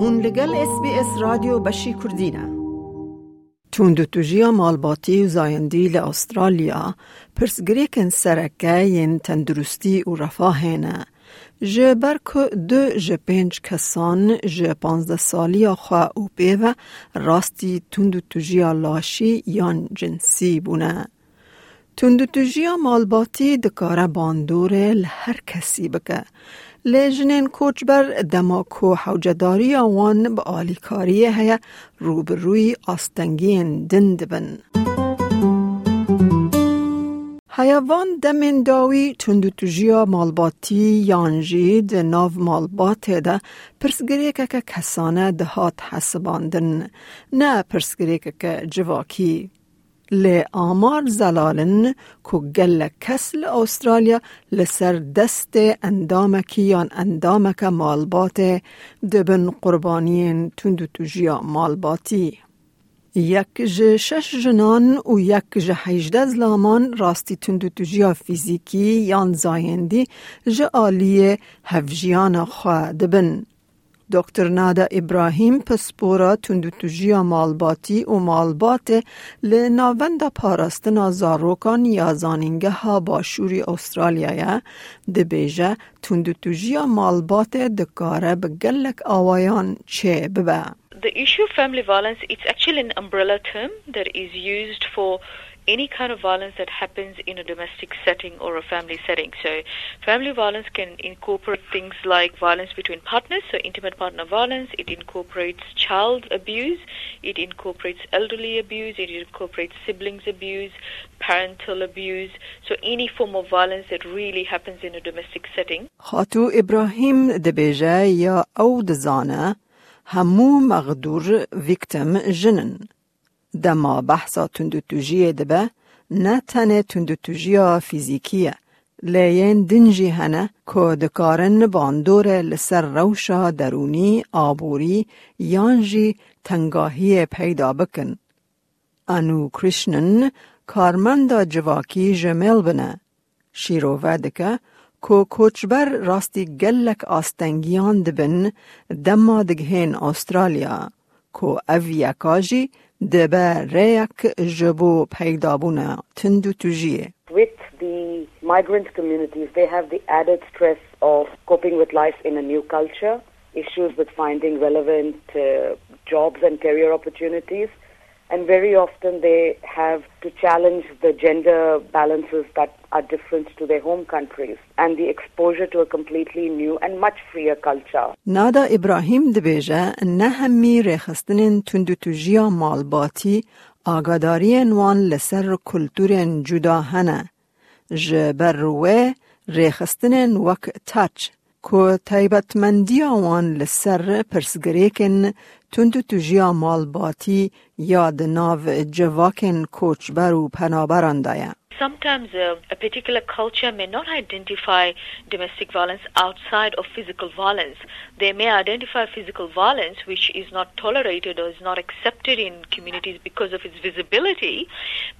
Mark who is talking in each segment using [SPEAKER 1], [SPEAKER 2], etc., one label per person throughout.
[SPEAKER 1] هون لگل اس بی اس رادیو بشی کردینه توندوتوژیا مالباتی و زایندی لأسترالیا پرسگریکن سرکه ین تندرستی و رفاهینه جه برکو دو جه پنج کسان جه پانزده سالی خواه او بیوه راستی توندوتوژیا لاشی یان جنسی بونه. توندوتوژیا مالباتی دکاره باندوره لهر کسی بکه. لیجنین کوچبر دماکو حوجداری آوان با آلیکاری هیا روبروی آستنگین دند بن. حیوان دمین داوی تندوتوژیا مالباتی یانجی ده ناو مالبات ده پرسگری که کسانه دهات حسباندن نه پرسگری که جواکی. لی آمار زلالن که گل کس استرالیا لسر دست اندامکی یا اندامک مالبات دبن قربانین تندو توجیا مالباتی. یک جه شش جنان و یک جه هیجده زلامان راستی تندو توجیا فیزیکی یان زایندی جه آلیه هفجیان خواه دبن. دکتر نادا ابراهیم پسپورا تندوتوژیا مالباتی و مالبات لناوند پاراستنا زاروکان یا زانینگه ها باشوری استرالیا ده بیجه تندوتوژیا مالبات دکاره بگلک آوایان چه ببه.
[SPEAKER 2] The issue of family violence, it's actually an umbrella term that is used for any kind of violence that happens in a domestic setting or a family setting. So, family violence can incorporate things like violence between partners, so intimate partner violence, it incorporates child abuse, it incorporates elderly abuse, it incorporates siblings abuse, parental abuse, so any form of violence that really happens in a domestic setting.
[SPEAKER 1] خاتو ابراهیم دبیجه یا او دزانه همو مغدور ویکتم جنن. دما بحثا تندوتوژی دبه نه تنه تندوتوژیا فیزیکیه لیین دنجی هنه که دکارن باندور لسر روشا درونی آبوری یانجی تنگاهی پیدا بکن. انو کرشنن کارمندا جواکی جمیل بنه. شیرو ودکه که کوچبر راستی گلک آستنگیان دبن دما دگهین استرالیا کو.
[SPEAKER 3] With the migrant communities, they have the added stress of coping with life in a new culture, issues with finding relevant uh, jobs and career opportunities – and very often they have to challenge the gender balances that are different to their home countries and the exposure to a completely new and much freer culture.
[SPEAKER 1] Nada Ibrahim dibêje nehemî rêxistinên tundûtûjiya malbatî agadariyên wan li ser kultûrên cuda hene. Ji ber wê rêxistinên wek wan li تندو تو جیا مالباتی یاد ناو جواکن کوچبر و پنابران دایم.
[SPEAKER 2] Sometimes a, a particular culture may not identify domestic violence outside of physical violence. They may identify physical violence which is not tolerated or is not accepted in communities because of its visibility,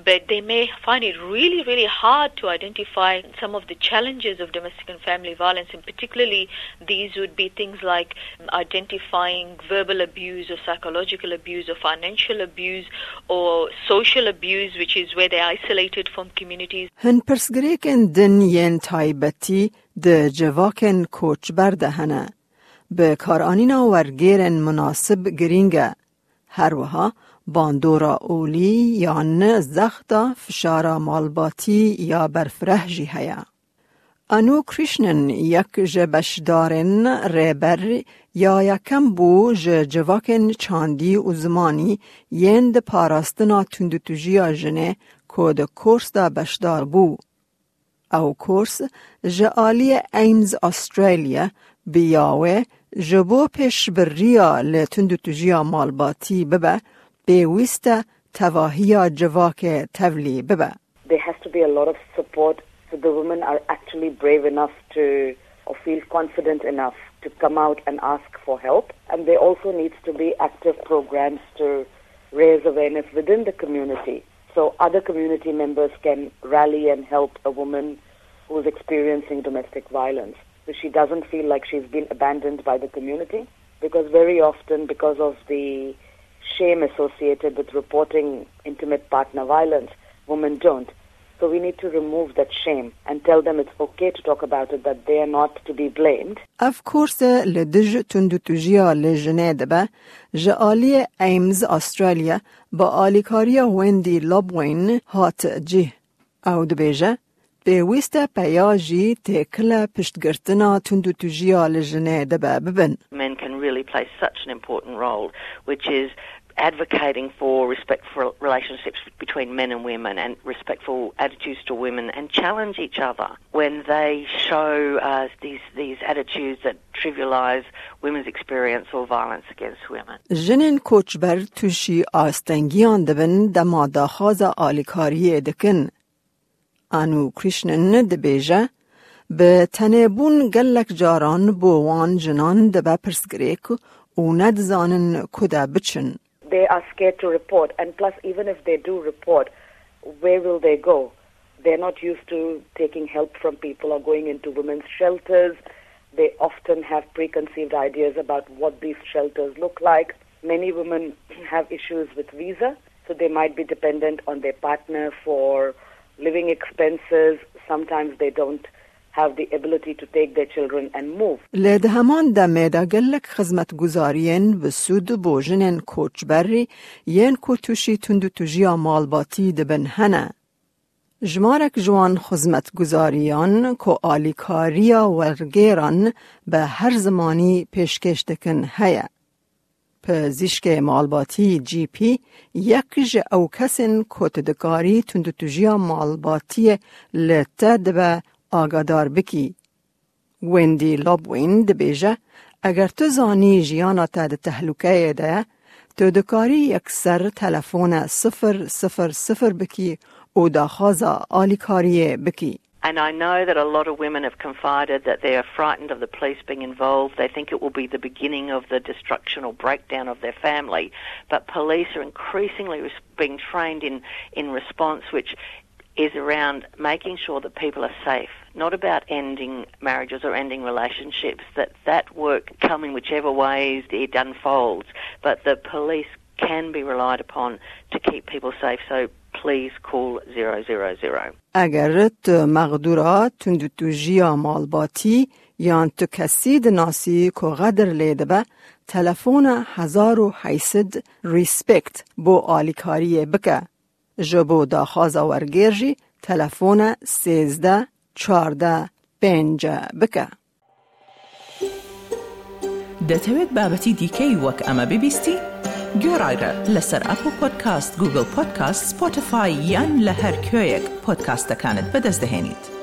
[SPEAKER 2] but they may find it really, really hard to identify some of the challenges of domestic and family violence, and particularly these would be things like um, identifying verbal abuse or psychological abuse or financial abuse or social abuse, which is where they're isolated from.
[SPEAKER 1] هن پرسگریکن دن ین تایبتی ده جواکن کوچ برده هنه. به کارانینا ورگیرن مناسب گرینگه. هر وها باندورا اولی یا نه زختا فشارا مالباتی یا برفره جی هیا. انو کریشنن یک جبشدارن ریبر یا یکم بو جواکن چاندی و زمانی یند پاراستنا تندوتوژیا جنه که ده کورس دا بشدار بو. او کورس جعالی ایمز استرالیا بیاوه جبو پیش بریا لتندو تجیا مالباتی ببه بیویست تواهی جواک تولی ببه.
[SPEAKER 3] There has to be a lot of support so the women are actually brave enough to or feel confident enough to come out and ask for help. And there also needs to be active programs to raise awareness within the community so other community members can rally and help a woman who is experiencing domestic violence. So she doesn't feel like she's been abandoned by the community. because very often, because of the shame associated with reporting intimate partner violence, women don't. So we need to remove that shame and tell them it's okay to talk about it, that they are not to be blamed.
[SPEAKER 1] Of course, لدج تندوتوجيا لجنيدبا جالي ایمز استرالیا با آلیکاریا ویندی لابوین هات جه او دبیجه پێویستە پەیاژی تێکلە پشتگرتنا تندوتوژیا لە ژنێ دەبە ببن.
[SPEAKER 4] Men can really play such an important role, which is advocating for respectful relationships between men and women and respectful attitudes to women and challenge each other when they show uh, these these attitudes that trivialize women's experience or violence against women.
[SPEAKER 1] Jinin koçber tuşi astengiyan dibin dema daxaza alikariye dikin انو کریشنن دبیجه به تنبون گلک جاران بوان جنان دبه پرسگریک و ندزانن کده بچن.
[SPEAKER 3] They are scared to report and plus even if they do report, where will they go? They're not used to taking help from people or going into women's shelters. They often have preconceived ideas about what these shelters look like. Many women have issues with visa, so they might be dependent on their partner for living expenses. Sometimes they don't have the ability to take their children and move.
[SPEAKER 1] لد همان دمه دا گلک خدمت گزارین و سود بوجنن کوچ بری ین کو توشی تندو توجیا مالباتی دبن هنه. جمارک جوان خدمت گزاریان کو آلیکاریا ورگیران به هر زمانی پیشکش دکن هیه. پزیشک مالباتی جی پی یک ج او کسین کتدکاری تندتوجیا مالباتی لته دبه آگادار بکی. ویندی لابوین دبیجه اگر تو زانی جیانا تا ده تحلوکه ده تو دکاری یک سر تلفون صفر صفر صفر بکی او داخازا آلیکاریه بکی.
[SPEAKER 4] And I know that a lot of women have confided that they are frightened of the police being involved. They think it will be the beginning of the destruction or breakdown of their family. But police are increasingly being trained in, in response, which is around making sure that people are safe, not about ending marriages or ending relationships, that that work come in whichever ways it unfolds. But the police can be relied upon to keep people safe. So please call 000.
[SPEAKER 1] اگر تو مغدورا تندو جیا مالباتی یا تو کسی ناسی که غدر لیده به تلفون هزار و حیصد ریسپکت بو آلیکاری بکه. جبو دا خازا ورگیرجی تلفون سیزده چارده پنج بکه.
[SPEAKER 5] دەتەوێت بابەتی دیکەی وەک ئەمە ببیستی؟ گۆڕایرە لەسەر ئەپ و پۆدکاست گوگل پۆدکاست سپۆتفاای یان لە هەر کوێیەک پۆدکاستەکانت بەدەستدەێنیت.